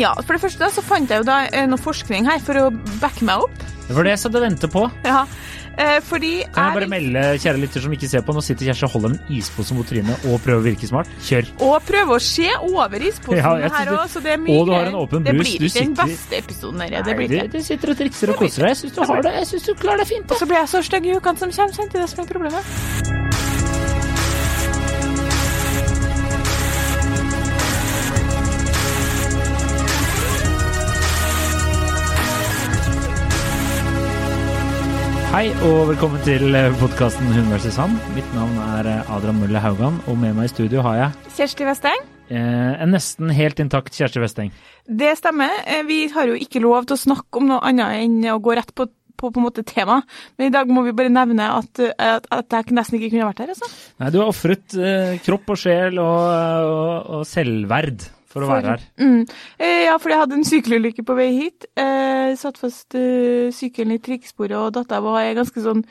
Ja, for det første da, så fant jeg jo da eh, noe forskning her for å backe meg opp. Det var det jeg satt og ventet på. Ja, eh, fordi Kan jeg bare melde, kjære lytter som ikke ser på, nå sitter Kjersti og holder en ispose mot trynet og prøver å virke smart. Kjør. Og prøver å se over isposen Ja, her òg, så det er mye og du har en åpen brus. Det blir du ikke den beste episoden her. Det blir du, ikke. du sitter og trikser og koser deg. Jeg syns du har det. Jeg syns du klarer det fint. Og så blir jeg så stygg i ukene som kommer, er det som er problemet. Hei og velkommen til podkasten Hun versus han. Mitt navn er eh, Adrian Mulle Haugan, og med meg i studio har jeg Kjersti Westeng. eh, en nesten helt intakt Kjersti Westeng. Det stemmer. Eh, Vi har jo ikke lov til å snakke om noe annet enn å gå rett på, på, på en måte tema. Men i dag må vi bare nevne at, eh, at, at jeg nesten ikke kunne vært her. altså. Nei, du har ofret eh, kropp og sjel og, og, og selvverd for å For- være her. Mm. Eh, Ja, for jeg hadde en sykkelulykke på vei hit. Eh, satt fast eh, sykkelen i trikkesporet, og datta var ganske sånn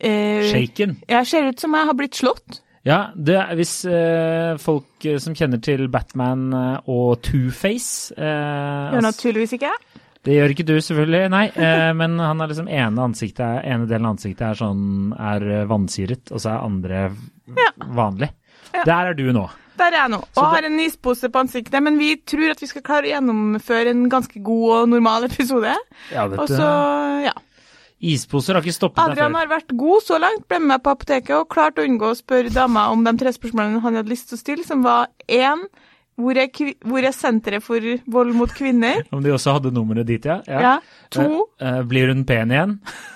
eh, Shaken. Jeg ser ut som jeg har blitt slått. Ja, det hvis eh, folk eh, som kjenner til Batman eh, og Two-Face eh, Gjør altså- naturligvis ikke jeg. Det gjør ikke du, selvfølgelig, nei. Eh, men han er liksom ene ansiktet, ene delen av ansiktet er sånn er eh, vannsyret, og så er andre Ja. vanlig. Ja. Der er du nå. Der er jeg nå. Og har en ispose på ansiktet. Men vi tror at vi skal klare å gjennomføre en ganske god og normal episode. Ja, vet så, ja. Isposer har ikke stoppet deg Adrian har vært god så langt, ble med meg på apoteket og klarte å unngå å spørre dama om de tre spørsmålene han hadde lyst til å stille, som var én hvor er, hvor er senteret for vold mot kvinner? Om de også hadde nummeret dit, ja. Ja. To. Eh, eh, blir hun pen igjen?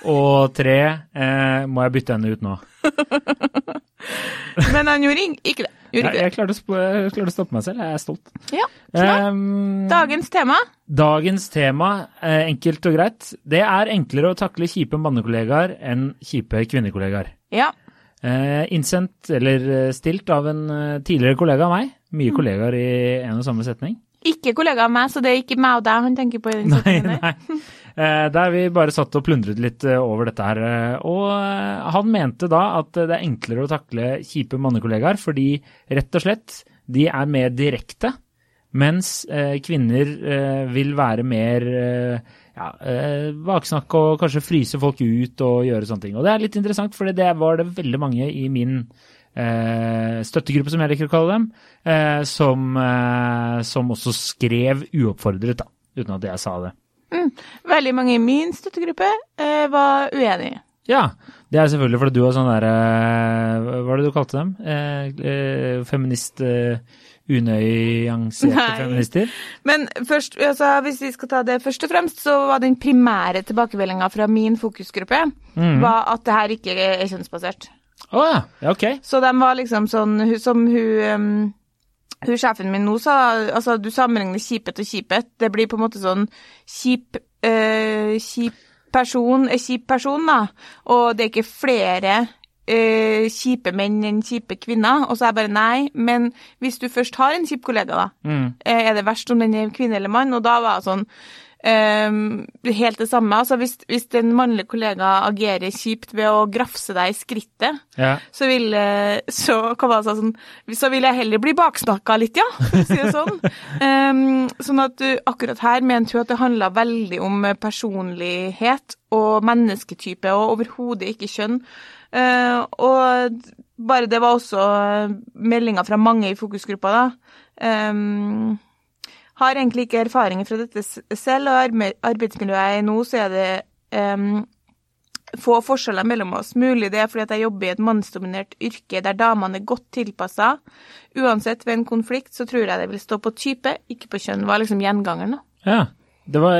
Og tre, eh, må jeg bytte henne ut nå? Men han gjorde ikke det. Gjorde Jeg, det. jeg, klarte å jeg klarte å stoppe meg selv, jeg er stolt. Ja, klart. Um, Dagens tema. Dagens tema, eh, enkelt og greit, det er enklere å takle kjipe mannekollegaer enn kjipe kvinnekollegaer. Ja. Eh, innsendt eller eh, stilt av en tidligere kollega av meg. Mye Mm. kollegaer i en og samme setning. Ikke kollega av meg, så det er ikke meg og deg han tenker på i den setningen der. nei. Eh, der vi bare satt og plundret litt eh, over dette her. eh, Og han mente da at det er enklere å takle kjipe mannekollegaer fordi rett og slett de er mer direkte, mens kvinner vil være mer ja, eh, og kanskje fryse folk ut og gjøre sånne ting. Og det er litt interessant, for det var det veldig mange i min støttegruppe, som jeg liker å kalle dem, som, som også skrev uoppfordret, da, uten at jeg sa det. Veldig mange i min støttegruppe eh, var uenige. Ja, det er selvfølgelig fordi du har sånn der eh, Hva er det du kalte dem? Eh, eh, feminist eh, Unøyanserte feminister? Men først, altså, hvis vi skal ta det først og fremst, så var den primære tilbakemeldinga fra min fokusgruppe mm. var at det her ikke er kjønnsbasert. Å ja. ja, ok. Så de var liksom sånn Som hun, hun sjefen min nå sa, altså du sammenligner kjipet og kjipet. Det blir på en måte sånn kjip øh, Kjip person er kjip person, da. Og det er ikke flere øh, kjipe menn enn kjipe kvinner. Og så er jeg bare nei. Men hvis du først har en kjip kollega, da, Mm. eh, er det verst om den er kvinne eller mann? Og da var jeg sånn helt det samme. Altså hvis, hvis en mannlig kollega agerer kjipt ved å grafse deg i skrittet, Ja. så vil, eh, så, var sånn, så vil jeg heller bli baksnakka litt, ja, for å si det sånn. um, sånn at du, akkurat her mente hun at det handla veldig om eh, personlighet og mennesketype, og overhodet ikke kjønn. Uh, og bare det var også meldinga fra mange i fokusgruppa, da. Em, har egentlig ikke erfaringer fra dette selv, og arbeidsmiljøet jeg er nå, så er det um, få forskjeller mellom oss. Mulig det er fordi jeg jobber i et mannsdominert yrke der damene er godt tilpassa. Uansett, ved en konflikt så tror jeg det vil stå på type, ikke på kjønn, var liksom gjengangeren, ja. Det var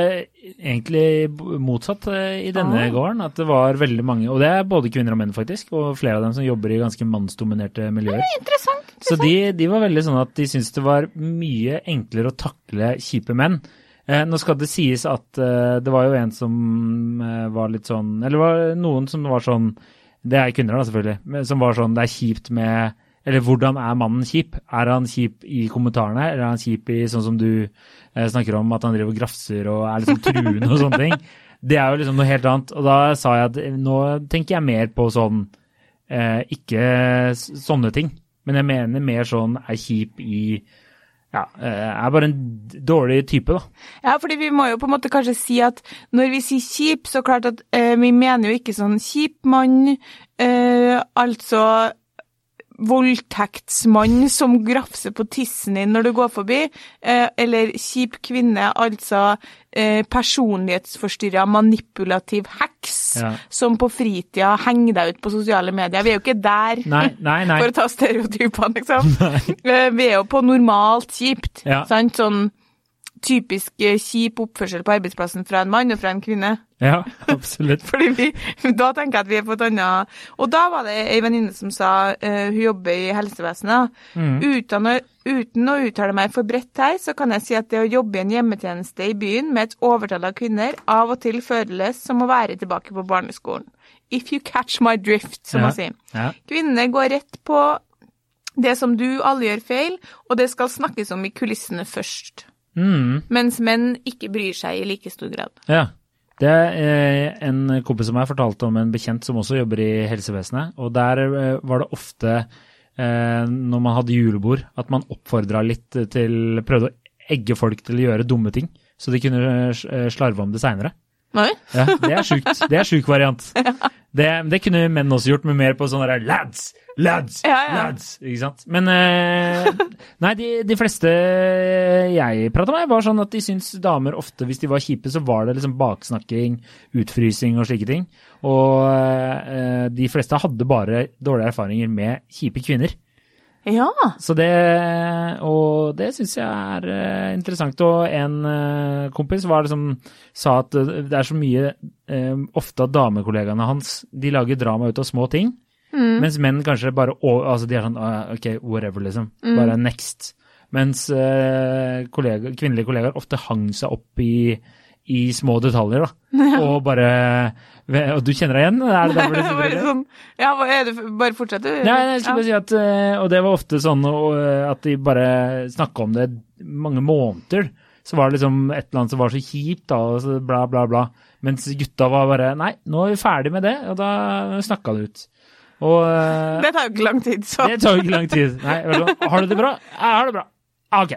egentlig motsatt eh, i denne Ah. gården. At det var veldig mange, og det er både kvinner og menn faktisk, og flere av dem som jobber i ganske mannsdominerte miljøer. Interessant. Så de, de var veldig sånn at de syntes det var mye enklere å takle kjipe menn. Eh, nå skal det sies at eh, det var jo en som eh, var litt sånn Eller var noen som var sånn Det er kvinner, da, selvfølgelig. Som var sånn Det er kjipt med Eller hvordan er mannen kjip? Er han kjip i kommentarene, eller er han kjip i sånn som du eh, snakker om, at han driver og grafser og er liksom truende og sånne ting? Det er jo liksom noe helt annet. Og da sa jeg at eh, nå tenker jeg mer på sånn eh, Ikke sånne ting, men jeg mener mer sånn er kjip i ja, eh, er bare en dårlig type, da. Ja, fordi vi må jo på en måte kanskje si at når vi sier kjip, så klart at eh, vi mener jo ikke sånn kjip mann, eh, altså voldtektsmann som grafser på tissen din når du går forbi, eh, eller kjip kvinne, altså eh, personlighetsforstyrra manipulativ heks Ja. som på fritida henger deg ut på sosiale medier. Vi er jo ikke der. Nei, nei, nei. For å ta stereotypene, liksom. Eh, Vi er jo på normalt kjipt. Ja. Sant? Sånn typisk eh, kjip oppførsel på arbeidsplassen fra en mann og fra en kvinne. Ja, absolutt. Fordi vi, Da tenker jeg at vi er på et annet Og da var det ei venninne som sa uh, hun jobber i helsevesenet. Mm. Uten, å, uten å uttale meg for bredt her, så kan jeg si at det å jobbe i en hjemmetjeneste i byen med et overtall av kvinner av og til føles som å være tilbake på barneskolen. If you catch my drift, som Ja. man sier. Ja. Kvinnene går rett på det som du alle gjør feil, og det skal snakkes om i kulissene først. Mm. Mens menn ikke bryr seg i like stor grad. Ja. Det er eh, en kompis som jeg fortalte om en bekjent som også jobber i helsevesenet. Og der eh, var det ofte, eh, når man hadde julebord, at man oppfordra litt til Prøvde å egge folk til å gjøre dumme ting, så de kunne slarve om det seinere. Ja, det er sjukt. Det er sjuk variant. Det, det kunne menn også gjort, med mer på sånn derre lads, lads, Ja, ja. lads. Ikke sant. Men eh, Nei, de, de fleste jeg prata med, var sånn at de syns damer ofte, hvis de var kjipe, så var det liksom baksnakking, utfrysing og slike ting. Og eh, de fleste hadde bare dårlige erfaringer med kjipe kvinner. Ja. Så det, og det syns jeg er eh, interessant. Og en eh, kompis var det som sa at det er så mye eh, ofte at damekollegaene hans de lager drama ut av små ting. Mens menn kanskje bare altså De er sånn ah, OK, whatever, liksom. Bare next. Mens kollega, kvinnelige kollegaer ofte hang seg opp i, i små detaljer, da. Og bare Og du kjenner deg igjen? Er det derfor du Bare der? sånn, ja, bare fortsett, du. Nei, jeg skulle bare si at eh, Og det var ofte sånn eh, at de bare snakka om det mange måneder. Så var det liksom et eller annet som var så kjipt, da, og så bla, bla, bla. Mens gutta var bare Nei, nå er vi ferdig med det, og da snakka det ut. Og eh, Det tar jo ikke lang tid, så. det tar jo ikke lang tid. Nei, har du det bra? Jeg har det bra. Ok.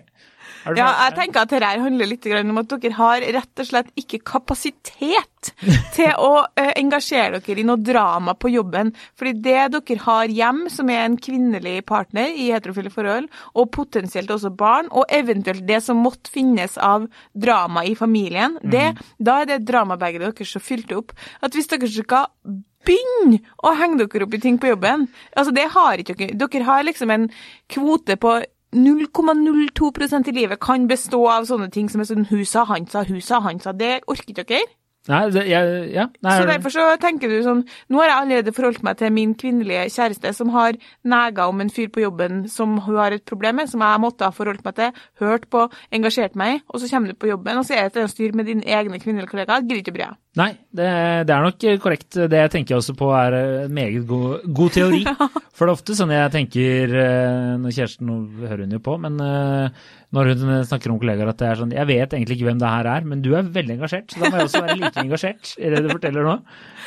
Ja, jeg tenker at dette handler litt om at dere har rett og slett ikke kapasitet til å eh, engasjere dere i noe drama på jobben. Fordi det dere har hjem, som er en kvinnelig partner i heterofile forhold, og potensielt også barn, og eventuelt det som måtte finnes av drama i familien, det, da er det dramabegeret deres så fylt opp at hvis dere skal begynn å henge dere opp i ting på jobben altså det har ikke dere. Dere har liksom en kvote på 0,02% i livet kan bestå av sånne ting som er sånn hun sa, han sa, hun sa, han sa. Det orker ikke dere. Nei, det, jeg, ja. Nei, Så er derfor så tenker du sånn Nå har jeg allerede forholdt meg til min kvinnelige kjæreste som har nega om en fyr på jobben som hun har et problem med, som jeg måtte ha forholdt meg til, hørt på, engasjert meg i, og så kommer du på jobben, og så er det et styr med dine egne kvinnelige kollegaer. Gidder ikke å bry deg. Nei, det, det er nok korrekt. Det jeg tenker også på er en meget god, god teori. For det er ofte sånn jeg tenker eh, når Kjersten Nå hører hun jo på, men eh, når hun snakker om kollegaer at det er sånn Jeg vet egentlig ikke hvem det her er, men du er veldig engasjert, så da må jeg også være like engasjert i det du forteller nå.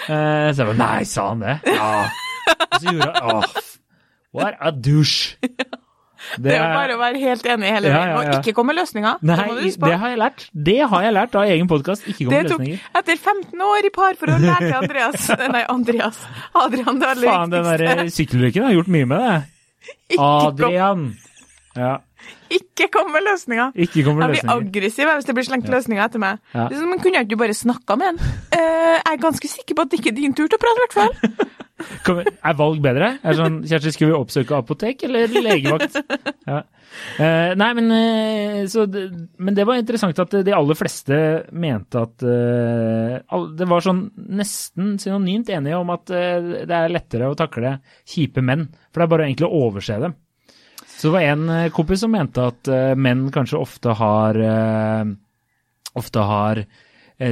Eh, Så jeg bare Nei, sa han det? Ja. Og så gjorde han Åh, what a douche. Det er bare å være helt enig hele Ja, veien, ja, ja. og ikke komme med løsninger. Nei, det det har jeg lært. Det har jeg lært av egen podkast. Ikke komme løsninger Det tok etter 15 år i parforhold lærte jeg Andreas Nei, Andreas. Adrian, det aller Faen, den der sykkelulykken har gjort mye med det. Adrian. Ja, ikke kom med løsninger. ikke kom med Jeg blir aggressiv hvis det blir slengt løsninger etter meg. Ja. Det er som, men kunne ikke bare snakka med en? Uh, jeg er ganske sikker på at det ikke er din tur til å prate, i hvert fall. Er valg bedre? Er det sånn, Kjersti, skulle vi oppsøke apotek eller legevakt? Ja. Uh, nei, men, uh, så men det var interessant at de aller fleste mente at uh, Det var sånn nesten synonymt enige om at det er lettere å takle kjipe menn. For det er bare egentlig å overse dem. Så det var en kompis som mente at menn kanskje ofte har Ofte har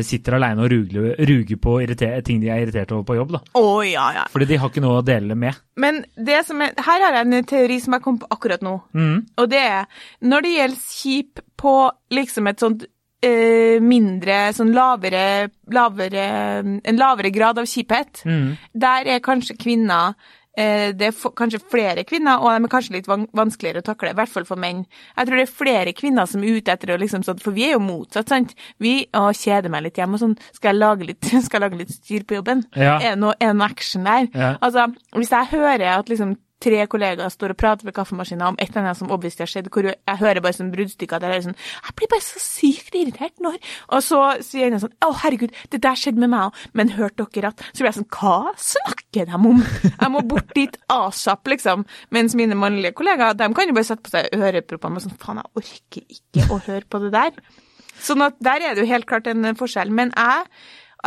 sitter alene og ruger, ruger på ting de er irritert over på jobb. da. Oh, ja, ja. Fordi de har ikke noe å dele med. Men det som er, her har jeg en teori som jeg kom på akkurat nå. Mm. Og det er når det gjelder kjip på liksom et sånt eh, mindre, sånn lavere, lavere En lavere grad av kjiphet, mm. der er kanskje kvinner eh, det er kanskje flere kvinner, og de er kanskje litt vanskeligere å takle, i hvert fall for menn. Jeg tror det er flere kvinner som er ute etter å liksom sånn, for vi er jo motsatt, sant. Vi å, kjeder meg litt hjemme og sånn, skal jeg lage litt, jeg lage litt styr på jobben? Ja. Er det noe, noe action der? Ja. Altså, hvis jeg hører at liksom tre kollegaer står og prater ved kaffemaskinen om et eller annet som obviously har skjedd, hvor jeg hører bare sånn bruddstykker der jeg er sånn Jeg blir bare så sykt irritert når Og så sier en sånn Å, herregud, det der skjedde med meg òg, men hørte dere at Så blir jeg sånn Hva snakker de om? Jeg må bort dit asap, liksom. Mens mine mannlige kollegaer, de kan jo bare sette på seg øreproppene og sånn Faen, jeg orker ikke å høre på det der. Sånn at der er det jo helt klart en forskjell. Men jeg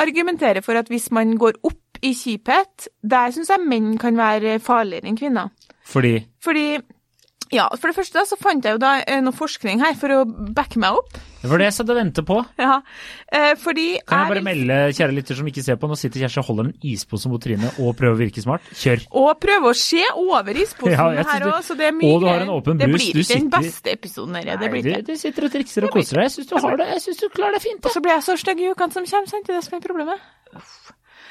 argumenterer for at hvis man går opp i kjiphet, der syns jeg menn kan være farligere enn kvinner. Fordi Fordi ja, for det første da, så fant jeg jo da eh, noe forskning her for å backe meg opp. Det var det jeg satt og ventet på. Ja, eh, fordi Kan jeg bare vil- melde, kjære lytter som ikke ser på, nå sitter Kjersti og holder en ispose mot trynet og prøver å virke smart. Kjør. Og prøver å se over isposen Ja, her du- òg, så det er mye og du har en åpen brus. Det blir ikke ikke den beste episoden her, det blir du, ikke. du sitter og trikser og koser deg. Jeg syns du har det. Jeg syns du klarer det fint. Og så blir jeg så stygg i ukene som kommer, sant? Det er det som er problemet.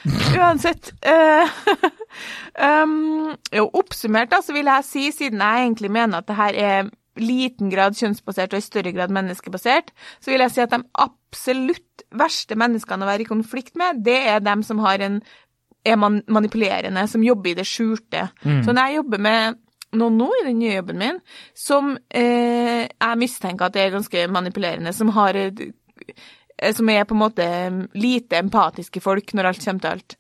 Uansett um, Jo, oppsummert da, så vil jeg si, siden jeg egentlig mener at det her er liten grad kjønnsbasert og i større grad menneskebasert, så vil jeg si at de absolutt verste menneskene å være i konflikt med, det er dem som har en er man manipulerende, som jobber i det skjulte. Så når jeg jobber med noen nå i den nye jobben min, som eh, jeg mistenker at det er ganske manipulerende, som har et som er på en måte lite empatiske folk når alt kommer til alt.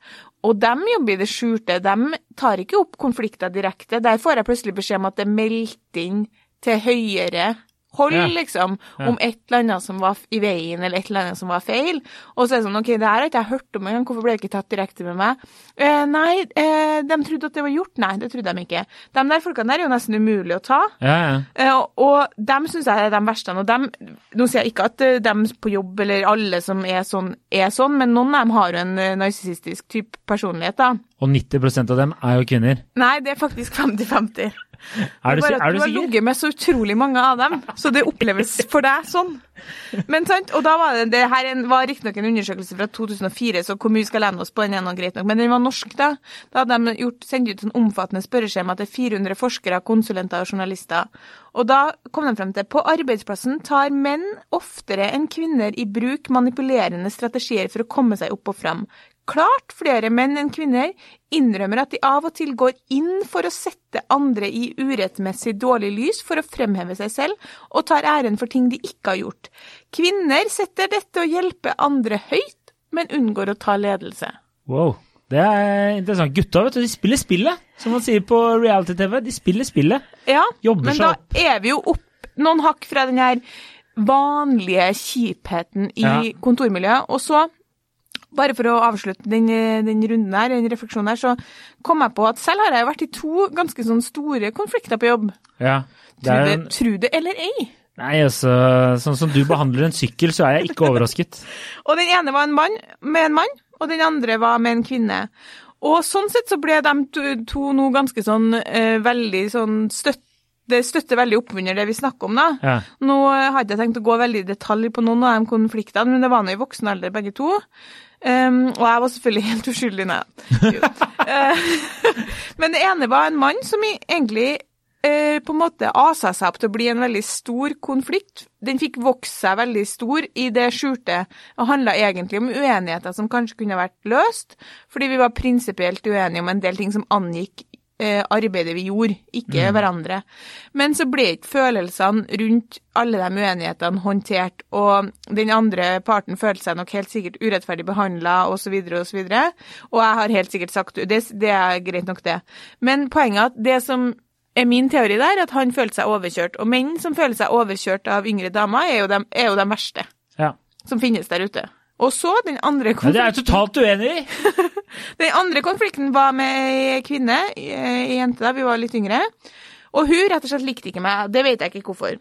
Og dem jobber i det skjulte, de tar ikke opp konflikter direkte. Der får jeg plutselig beskjed om at det er meldt inn til høyere hold, Ja. liksom, om et eller annet som var i veien, eller et eller annet som var feil. Og så er det sånn, ok, det her har ikke jeg hørt om engang, hvorfor ble det ikke tatt direkte med meg? Eh, nei, eh, de trodde at det var gjort. Nei, det trodde de ikke. De der folkene der er jo nesten umulig å ta. Ja, ja. Eh, Og, og dem syns jeg er de verste. Og dem, nå sier jeg ikke at eh, dem på jobb eller alle som er sånn, er sånn, men noen av dem har jo en eh, narsissistisk type personlighet, da. Og 90% av dem er jo kvinner. Nei, det er faktisk 50-50. Er du, bare at du du har ligget med så utrolig mange av dem, så det oppleves for deg sånn. Men sant, og da var det, det her en- var riktignok en undersøkelse fra 2004, så hvor mye skal lene oss på den ene, greit nok, men den var norsk da. Da hadde de gjort, sendt ut en omfattende spørreskjema til 400 forskere, konsulenter og journalister. Og da kom de frem til på arbeidsplassen tar menn oftere enn kvinner i bruk manipulerende strategier for å komme seg opp og fram. Klart flere menn enn kvinner innrømmer at de av og til går inn for å sette andre i urettmessig dårlig lys for å fremheve seg selv, og tar æren for ting de ikke har gjort. Kvinner setter dette å hjelpe andre høyt, men unngår å ta ledelse. Wow. Det er interessant. Gutta, vet du, de spiller spillet, som man sier på reality-TV. De spiller spillet. Ja, Jobber men da er vi jo opp noen hakk fra den her vanlige kjipheten i Ja. kontormiljøet. Og så, bare for å avslutte den, den runden her, den refleksjonen her, så kom jeg på at selv har jeg vært i to ganske sånn store konflikter på jobb. Ja. En, tro det eller ei. nei, altså, sånn som du behandler en sykkel, så er jeg ikke overrasket. Og den ene var en mann med en mann, og den andre var med en kvinne. Og sånn sett så ble de to, to nå ganske sånn eh, veldig sånn støtt, Det støtter veldig opp under det vi snakker om, da. Ja. Nå hadde jeg tenkt å gå veldig i detalj på noen av de konfliktene, men det var nå i voksen alder, begge to. Um, og jeg var selvfølgelig helt uskyldig, nei. Eh, men det ene var en mann som egentlig eh, på en måte asa seg opp til å bli en veldig stor konflikt. Den fikk vokse seg veldig stor i det skjulte, og handla egentlig om uenigheter som kanskje kunne vært løst, fordi vi var prinsipielt uenige om en del ting som angikk arbeidet vi gjorde, ikke hverandre. Men så ble ikke følelsene rundt alle de uenighetene håndtert, og den andre parten følte seg nok helt sikkert urettferdig behandla, osv., osv. Og jeg har helt sikkert sagt det, det er greit nok, det. Men poenget er at det som er min teori der, at han følte seg overkjørt. Og menn som føler seg overkjørt av yngre damer, er jo de, er jo de verste Ja. som finnes der ute. Og så den andre konflikten Men det er jeg totalt uenig i! den andre konflikten var med ei kvinne, ei jente da, vi var litt yngre. Og hun rett og slett likte ikke meg. Det vet jeg ikke hvorfor.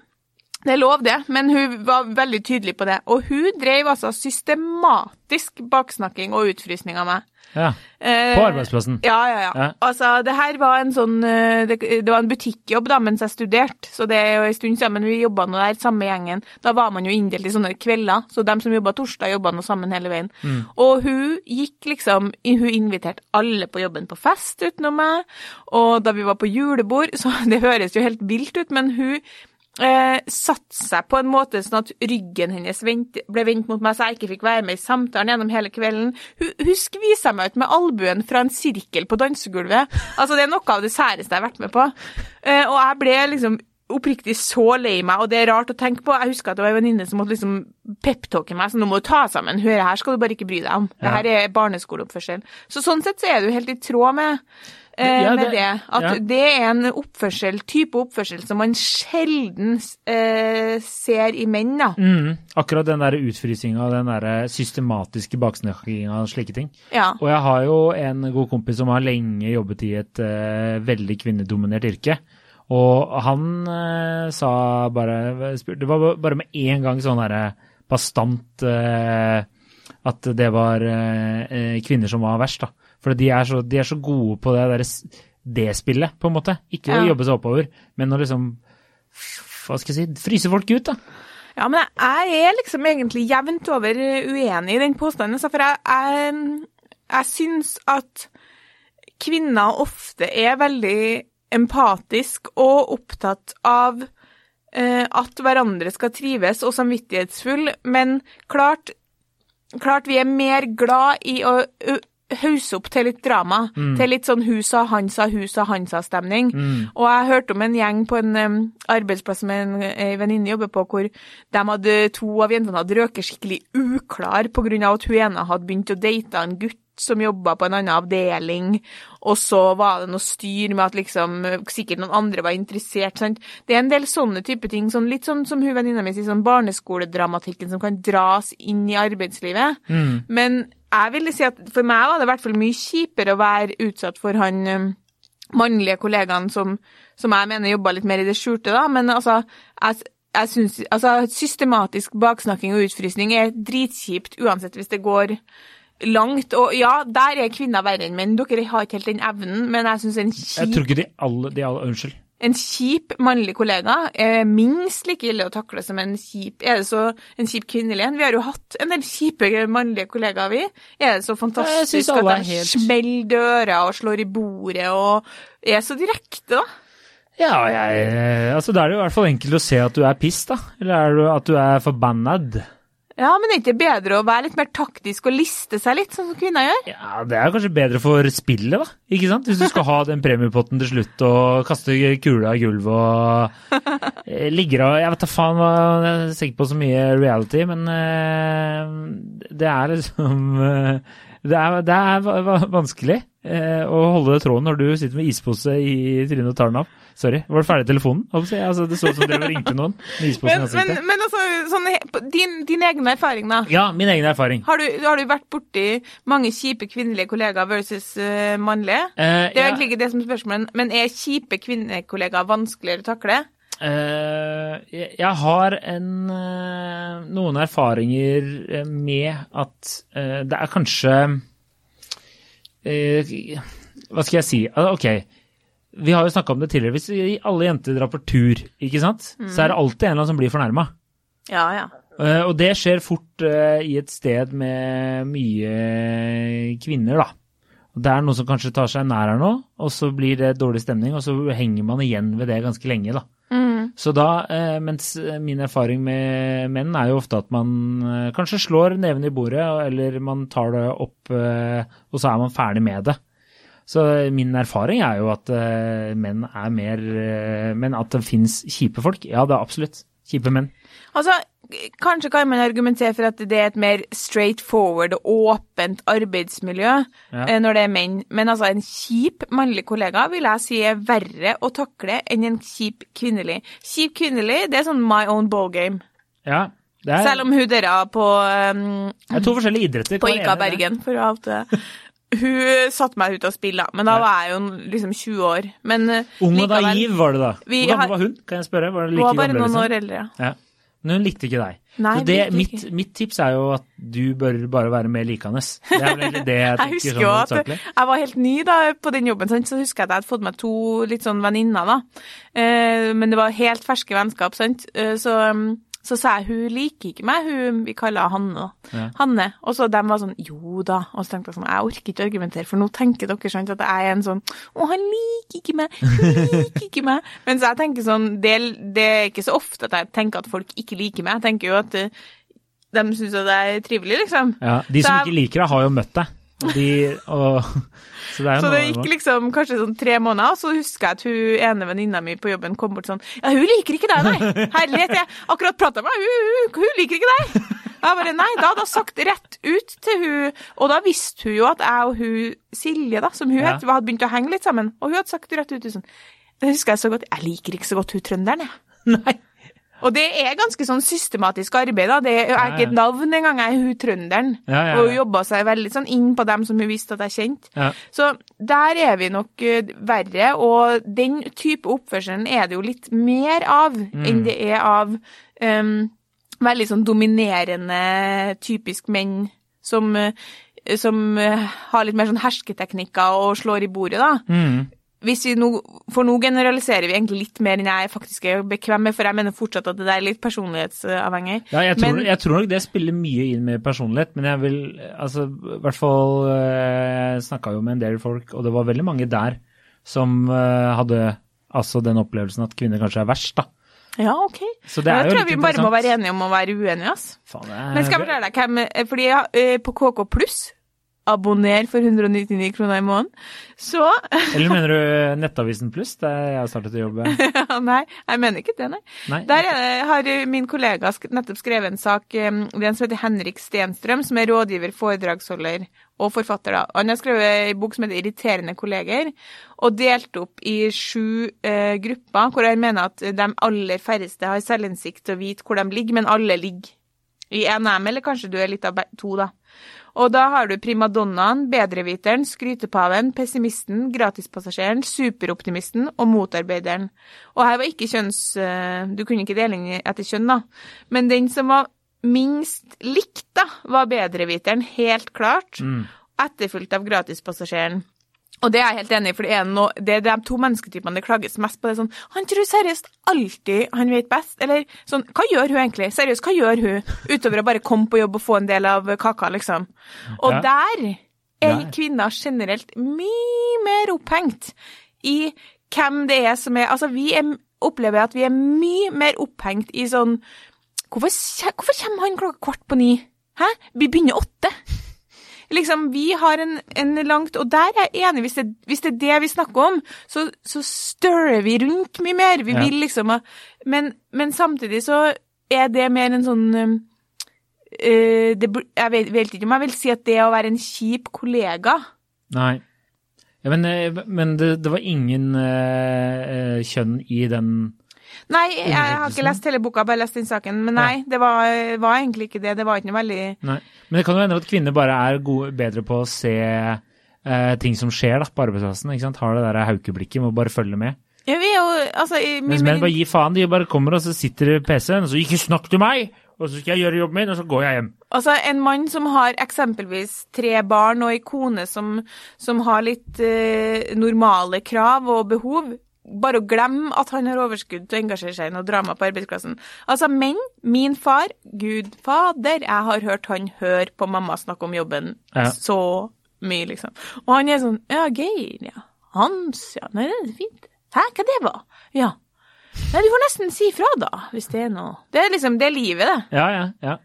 Det er lov, det, men hun var veldig tydelig på det. Og hun drev altså systematisk baksnakking og utfrysning av meg. Ja. Eh, På arbeidsplassen. Ja, ja, ja. Ja. Altså, det her var en sånn eh, Det, det var en butikkjobb da mens jeg studerte, så det er jo en stund siden, men Vi jobba nå der, samme gjengen. Da var man jo inndelt i sånne kvelder, så dem som jobba torsdag, jobba nå sammen hele veien. Mm. Og hun gikk liksom Hun inviterte alle på jobben på fest utenom meg, og da vi var på julebord, så det høres jo helt vilt ut, men hun eh, satte seg på en måte sånn at ryggen hennes vent, ble vendt mot meg, så jeg ikke fikk være med i samtalen gjennom hele kvelden. Hun, hun skvisa meg ut med albuen fra en sirkel på dansegulvet. Altså, det er noe av det særeste jeg har vært med på. Eh, og jeg ble liksom oppriktig så lei meg, og det er rart å tenke på. Jeg husker at det var en venninne som måtte liksom peptalke meg, så nå må du ta sammen. Hør, her skal du bare ikke bry deg om. Det her er barneskoleoppførsel. Så sånn sett så er du helt i tråd med eh, Ja, med det-. At ja. det er en oppførsel, type oppførsel som man sjelden eh, ser i menn, da. Mm, akkurat den der utfrysinga den der systematiske baksnakkinga og slike ting. Ja. Og jeg har jo en god kompis som har lenge jobbet i et eh, veldig kvinnedominert yrke. Og han eh, sa bare Det var bare med en gang sånn derre bastant eh, at det var kvinner som var verst, da. For de er så, de er så gode på det der, det-spillet, på en måte. Ikke å jobbe seg oppover, men å liksom Hva skal jeg si Fryse folk ut, da. Ja, men jeg er liksom egentlig jevnt over uenig i den påstanden, for jeg, jeg, jeg syns at kvinner ofte er veldig empatisk og opptatt av eh, at hverandre skal trives og samvittighetsfull, men klart, klart vi er mer glad i å hausse opp til litt drama, til litt sånn hun sa, han sa, hun sa, han sa-stemning. Og jeg hørte om en gjeng på en um, arbeidsplass som en, en venninne jobber på, hvor de hadde, to av jentene hadde røket skikkelig uklar av at hun ene hadde begynt å date en gutt som jobba på en annen avdeling, og så var det noe styr med at liksom sikkert noen andre var interessert. Sant? Det er en del sånne type ting, sånn, litt sånn som hun venninna mi sier, sånn barneskoledramatikken som kan dras inn i arbeidslivet. Men jeg ville si at for meg var det i hvert fall mye kjipere å være utsatt for han um, mannlige kollegaen som, som jeg mener jobba litt mer i det skjulte, da. Men altså, jeg, jeg synes, altså systematisk baksnakking og utfrysning er dritkjipt uansett hvis det går langt. Og ja, der er kvinner verre enn menn. Dere har ikke helt den evnen, men jeg syns en kjip Jeg tror ikke de alle, de alle Unnskyld. en kjip mannlig kollega er minst like ille å takle som en kjip Er det så en kjip kvinnelig en? Vi har jo hatt en del kjipe mannlige kollegaer, vi. Er det så fantastisk at de helt- smeller dører og slår i bordet og er så direkte, da? Ja, jeg, altså Da er det jo i hvert fall enkelt å se at du er piss, da. Eller er at du er forbannad? Ja, men er det ikke bedre å være litt mer taktisk og liste seg litt, sånn som kvinner gjør? Ja, Det er kanskje bedre for spillet, da. Ikke sant? Hvis du skal ha den premiepotten til slutt og kaste kula i gulvet og eh, ligger og Jeg vet da faen Jeg ser ikke på så mye reality, men eh, det er liksom eh, det er, det er va- va- vanskelig å holde tråden når du sitter med ispose i trynet og tar den av. Sorry. Var du ferdig i telefonen? Altså, det så ut som dere ringte noen Men, men, men altså, sånn, din, din egen erfaring, da? Ja, min egen erfaring. Har du, har du vært borti mange kjipe kvinnelige kollegaer versus uh, mannlige? Uh, Det er ja. egentlig ikke det som er spørsmålet, men er kjipe kvinnekollegaer vanskeligere å takle? Uh, jeg jeg har en, noen erfaringer med at det er kanskje Hva skal jeg si? Ah, Ok, vi har jo snakka om det tidligere. Hvis vi- alle jenter drar på tur, ikke sant, så er det alltid en eller annen som blir fornærma. Ja, ja. Eh, Og det skjer fort eh, i et sted med mye kvinner, da. Det er noen som kanskje tar seg nær her nå, og så blir det dårlig stemning, og så henger man igjen ved det ganske lenge, da. Mm. Så da, eh, mens min erfaring med menn er jo ofte at man eh, kanskje slår neven i bordet, eller man tar det opp, eh, og så er man ferdig med det. Så min erfaring er jo at eh, menn er mer eh, Men at det fins kjipe folk, ja det er absolutt. Kjipe menn. Altså, kanskje kan man argumentere for at det er et mer straight forward og åpent arbeidsmiljø Ja. eh, når det er menn, men altså en kjip mannlig kollega vil jeg si er verre å takle enn en kjip kvinnelig. Kjip kvinnelig, det er sånn my own ballgame. Ja, det er, Selv om hun dere på, um, det er to forskjellige idretter. på Ika. Bergen, for å alt det. Hun satte meg ut og da. men da var jeg jo liksom 20 år. Men eh, Ung og naiv var det da. Hvor gammel har- var hun, kan jeg spørre? Var det Hun var bare noen liksom? år eldre. Ja. Men hun likte ikke deg. Nei, det, mitt, mitt tips er jo at du bør bare være mer likende. Det er vel egentlig det jeg Jeg tenker husker sånn at jeg var helt ny da på den jobben, sant? så husker jeg at jeg hadde fått meg to litt sånn venninner, da. Eh, men det var helt ferske vennskap, sant. Eh, så, um, så sa jeg hun liker ikke meg, hun vi kaller Hanne. Ja. Hanne. Og så de var sånn jo da. Og så tenkte jeg sånn jeg orker ikke argumentere, for nå tenker dere sant at jeg er en sånn å, han liker ikke meg, hun liker ikke meg. Mens jeg tenker sånn, det, det er ikke så ofte at jeg tenker at folk ikke liker meg. Jeg tenker jo at eh, de syns at jeg er trivelig, liksom. Ja, de som jeg- ikke liker deg, har jo møtt deg. De, og, så det Så det gikk liksom kanskje sånn tre måneder, og så husker jeg at hun ene venninna mi på jobben kom bort sånn Ja, hun liker ikke deg, nei! Herlighet, jeg akkurat prata med henne, hun, hun, hun liker ikke deg! Jeg bare nei, da hadde jeg sagt rett ut til hun, og da visste hun jo at jeg og hun Silje, da, som hun Ja. het, hadde begynt å henge litt sammen, og hun hadde sagt rett ut sånn Det husker jeg så godt. Jeg liker ikke så godt hun trønderen, jeg. Nei. Og det er ganske sånn systematisk arbeid, da. Det er Ja, ikke et navn engang, jeg er hun trønderen. Ja, ja, Og hun ja. jobba seg veldig sånn inn på dem som hun visste at jeg kjente. Ja. Så der er vi nok eh, verre, og den type oppførselen er det jo litt mer av Mm. enn det er av um, veldig sånn dominerende, typisk menn som, eh, som eh, har litt mer sånn hersketeknikker og slår i bordet, da. Mm. Hvis vi nå, for nå generaliserer vi egentlig litt mer enn jeg faktisk er bekvem med, for jeg mener fortsatt at det er litt personlighetsavhengig. Ja, jeg tror, Men- jeg tror nok det spiller mye inn med personlighet, men jeg vil altså, i hvert fall Jeg snakka jo med en del folk, og det var veldig mange der som eh, hadde altså den opplevelsen at kvinner kanskje er verst, da. Ja, ok. Så det er jeg jo tror litt vi bare må være enige om å være uenige, ass. Faen, er- Men skal jeg fortelle deg hvem eh, Fordi jeg, eh, på KK pluss, abonner for 199 kroner i måneden, så Eller mener du Nettavisen Pluss, der jeg har startet å jobbe? Nei, jeg mener ikke det, nei. Nei? Der er har min kollega nettopp skrevet en sak. eh, Det er en som heter Henrik Stenstrøm, som er rådgiver, foredragsholder og forfatter. da. Han har skrevet en bok som heter 'Irriterende kolleger', og delt opp i sju eh, grupper, hvor jeg mener at de aller færreste har selvinnsikt til å vite hvor de ligger, men alle ligger i NM, eller kanskje du er litt av to, da. Og da har du primadonnaen, bedreviteren, skrytepaven, pessimisten, gratispassasjeren, superoptimisten og motarbeideren. Og her var ikke kjønns... eh, Du kunne ikke dele inn etter kjønn, da. Men den som var minst likt, da, var bedreviteren, helt klart. Mm. Etterfulgt av gratispassasjeren. Og det er jeg helt enig i, for det er, noe, det er de to mennesketypene det klages mest på. Det er sånn, Han tror seriøst alltid han vet best. Eller sånn Hva gjør hun egentlig? Seriøst, hva gjør hun? Utover å bare komme på jobb og få en del av kaka, liksom. Og Ja. der er Ja. kvinner generelt mye mer opphengt i hvem det er som er Altså, vi er, opplever at vi er mye mer opphengt i sånn Hvorfor, hvorfor kommer han klokka kvart på ni? Hæ? Vi begynner åtte. Liksom, vi har en, en langt Og der er jeg enig, hvis det, hvis det er det vi snakker om, så, så størrer vi rundt mye mer. Vi Ja. vil liksom men, men samtidig så er det mer en sånn eh, det, Jeg vet, vet ikke om jeg vil si at det å være en kjip kollega Nei. Ja, men eh, men det, det var ingen eh, kjønn i den Nei, jeg har ikke lest hele boka, bare lest den saken. Men nei, det var, var egentlig ikke det. Det var ikke noe veldig Nei. Men det kan jo hende at kvinner bare er gode, bedre på å se eh, ting som skjer da, på arbeidsplassen. ikke sant? Har det der haukeblikket, må bare følge med. Ja, vi er jo altså i- Mens menn bare gir faen. De bare kommer, og så sitter PC-en, og så 'ikke snakk til meg', og så skal jeg gjøre jobben min, og så går jeg hjem. Altså, en mann som har eksempelvis tre barn og ei kone som, som har litt eh, normale krav og behov, bare å glemme at han har overskudd til å engasjere seg i noe drama på arbeidsplassen. Altså, men min far, gud fader, jeg har hørt han høre på mamma snakke om jobben Ja. så mye, liksom. Og han er sånn, ja, Geir, ja, Hans, ja, nei, det er fint. Hæ, hva det var? Ja. Nei, du får nesten si fra da, hvis det er noe. Det er liksom, det er livet, det. Ja, ja, ja.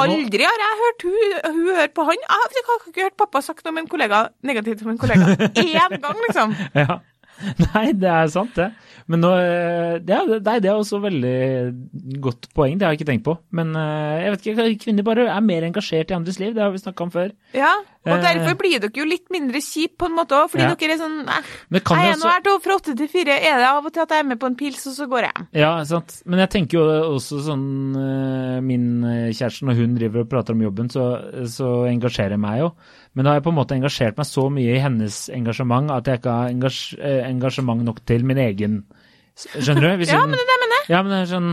Aldri har jeg hørt hun, hun høre på han. Jeg har ikke hørt pappa sagt om en kollega negativt om en kollega. Én gang, liksom. ja. Nei, det er sant, det. Men nå eh, det er, nei, det er også veldig godt poeng, det har jeg ikke tenkt på. Men eh, jeg vet ikke, kvinner bare er mer engasjert i andres liv, det har vi snakka om før. Ja, og Eh. derfor blir dere jo litt mindre kjip på en måte òg, fordi Ja. dere er sånn eh, Jeg vi er nå også- her til fra åtte til fire. Er det av og til at jeg er med på en pils, og så går jeg hjem? Ja, sant. Men jeg tenker jo også sånn eh, Min eh, kjæreste, når hun driver og prater om jobben, så, så engasjerer jeg meg jo. Men da har jeg på en måte engasjert meg så mye i hennes engasjement at jeg ikke har engasj, eh, engasjement nok til min egen Skjønner du? Ja, men det er det jeg mener. Ja, men det er sånn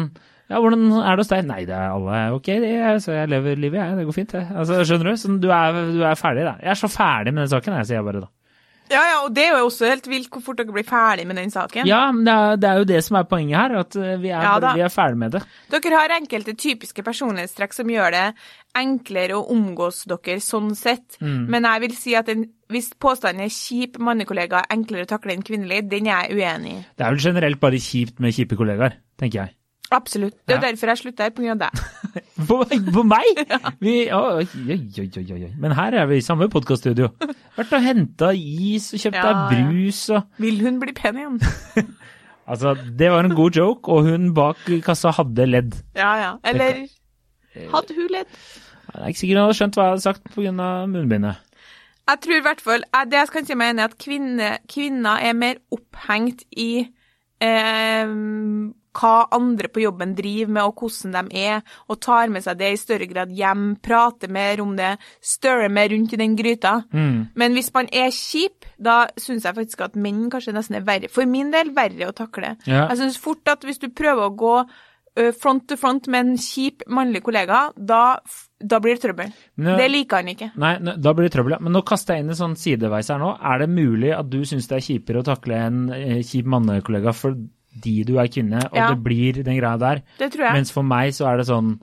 Ja, hvordan er det hos deg? Nei, det er alle ok, det er, så jeg lever livet, jeg. Det går fint, det. Altså, skjønner du? Sånn, du, er, du er ferdig, da. Jeg er så ferdig med den saken, jeg, sier jeg bare da. Ja, ja, og det er jo også helt vilt hvor fort dere blir ferdig med den saken. Ja, men det er, det er jo det som er poenget her, at eh, vi er, Ja, vi er ferdig med det. Dere har enkelte typiske personlighetstrekk som gjør det enklere å omgås dere sånn sett. Mm. Men jeg vil si at en, hvis påstanden er kjip mannekollega er enklere å takle enn kvinnelig, den er jeg uenig i. Det er vel generelt bare kjipt med kjipe kollegaer, tenker jeg. Absolutt. Det er Ja. derfor jeg slutter her, av deg. På, på meg? Vi, oi, oi, oi, oi, oi. Men her er vi i samme podkaststudio. Vært og henta is og kjøpt Ja, deg brus og Vil hun bli pen igjen? Altså, det var en god joke, og hun bak kassa hadde ledd. Ja, ja. Eller hadde hun ledd? Det er ikke sikkert hun hadde skjønt hva jeg hadde sagt pga. munnbindet. Jeg tror i hvert fall Det jeg kan si meg enig i, at kvinne, kvinner er mer opphengt i eh, hva andre på jobben driver med, og hvordan de er, og tar med seg det i større grad hjem, prater mer om det, større mer rundt i den gryta. Mm. Men hvis man er kjip, da syns jeg faktisk at menn kanskje nesten er verre. For min del verre å takle. Ja. Jeg syns fort at hvis du prøver å gå front to front med en kjip mannlig kollega, da, da blir det trøbbel. Nå, Det liker han ikke. Nei, da blir det trøbbel, ja. Men nå kaster jeg inn en sånn sideveis her nå. Er det mulig at du syns det er kjipere å takle en eh, kjip mannekollega fordi du er kvinne, og Ja. det blir den greia der? Det tror jeg. Mens for meg så er det sånn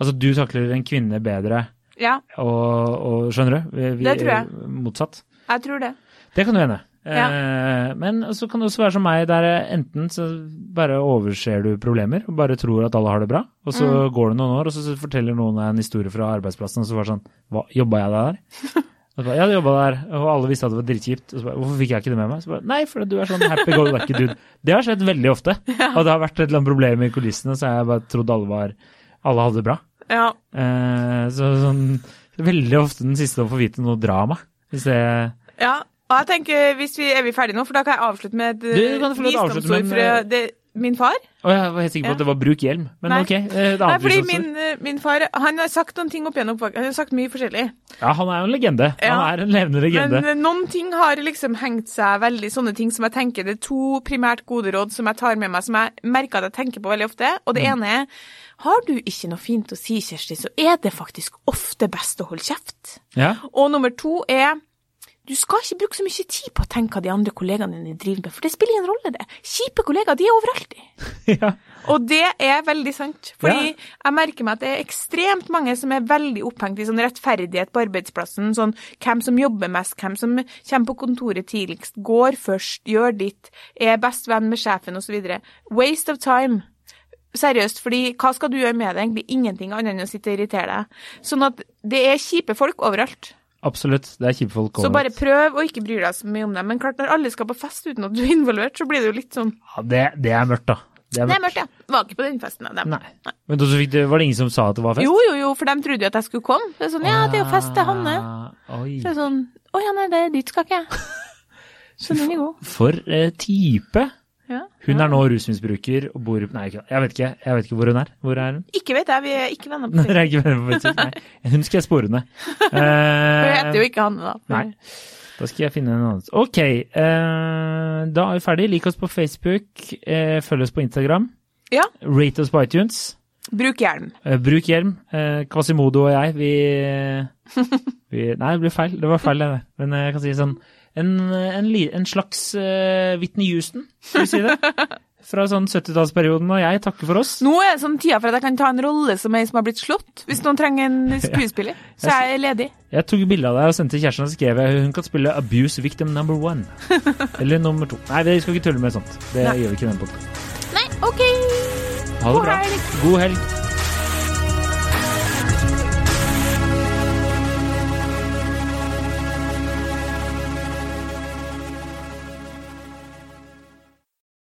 Altså, du takler en kvinne bedre, Ja, og, og skjønner du? Vi, Det tror jeg. Motsatt. jeg tror det. Det kan du hende. Ja. Eh, men så kan det også være som meg, der enten så bare overser du problemer og bare tror at alle har det bra, og så Mm. går det noen år, og så forteller noen en historie fra arbeidsplassen, og så var det sånn Hva, jobba jeg der? Bare, ja, du jobba der, og alle visste at det var dritkjipt. Og så bare, hvorfor fikk jeg ikke det med meg? Så bare, Nei, fordi du er sånn happy go lucky dude. Det har skjedd veldig ofte. Og det har vært et eller annet problem i kulissene, så jeg bare trodd alle var Alle hadde det bra. Ja. Eh, så sånn Veldig ofte den siste å få vite noe drama. Hvis det ja. Og jeg tenker, hvis vi, Er vi ferdige nå? For da kan jeg avslutte med et avslutte, visdomsord fra eh, det, min far. Oh, jeg var helt sikker på at det var bruk hjelm, men Nei. ok. eh, Nei, fordi min, eh, min far han har sagt noen ting opp igjen oppveksten. Han har sagt mye forskjellig. Ja, han er jo en legende. Ja. Han er en levende legende. Men eh, noen ting har liksom hengt seg veldig, sånne ting som jeg tenker Det er to primært gode råd som jeg tar med meg, som jeg merker at jeg tenker på veldig ofte. Og det Mm. ene er har du ikke noe fint å si, Kjersti, så er det faktisk ofte best å holde kjeft. Ja. Og nummer to er du skal ikke bruke så mye tid på å tenke hva de andre kollegaene dine driver med, for det spiller ingen rolle, det. Kjipe kollegaer, de er overalt. de. ja. Og det er veldig sant. Fordi Ja. jeg merker meg at det er ekstremt mange som er veldig opphengt i sånn rettferdighet på arbeidsplassen. Sånn hvem som jobber mest, hvem som kommer på kontoret tidligst, går først, gjør ditt, er best venn med sjefen osv. Waste of time. Seriøst, fordi hva skal du gjøre med det? Egentlig ingenting annet enn å sitte og irritere deg. Sånn at det er kjipe folk overalt. Absolutt. Det er kjipe folk Så bare prøv å ikke bry deg så mye om dem. Men klart, når alle skal på fest uten at du er involvert, så blir det jo litt sånn Ja, det, det er mørkt, da. Det er Det er mørkt. mørkt, ja. Var ikke på den festen, da. dem. Nei. Men så fikk du, var det ingen som sa at det var fest? Jo, jo, jo, for de trodde jo at jeg skulle komme. Det er sånn, ja, det er jo fest til Hanne. Oi. Så er det sånn, å ja, nei, det, dit skal ikke jeg. Så den er god. For uh, type. Ja. Hun er nå rusmisbruker og bor Nei, jeg vet ikke. Jeg vet ikke hvor hun er. Hvor er hun? Ikke vet jeg, vi er ikke venner på Facebook. Hun skal jeg spore ned. Jeg heter jo ikke Hanne, da. Nei. Da skal jeg finne en annen. Ok, uh, da er vi ferdig. Lik oss på Facebook, uh, følg oss på Instagram. Ja. Rate oss på iTunes. Bruk hjelm. Eh, bruk hjelm. Quasimodo og jeg, vi, vi Nei, det ble feil. Det var feil, det der. Men jeg kan si sånn En, en, en slags uh, Whitney Houston, skal vi si det? Fra sånn 70-tallsperioden, og jeg takker for oss. Nå er det sånn tida for at jeg kan ta en rolle som ei som har blitt slått, hvis noen trenger en skuespiller. Så er jeg ledig. Jeg tok bilde av deg og sendte til kjæresten og skrev at hun kan spille Abuse Victim number one. Eller nummer to. Nei, vi skal ikke tulle med sånt. Det Nei. gjør vi ikke i denne podkasten. Nei, OK. Ha det God bra. helg. God helg.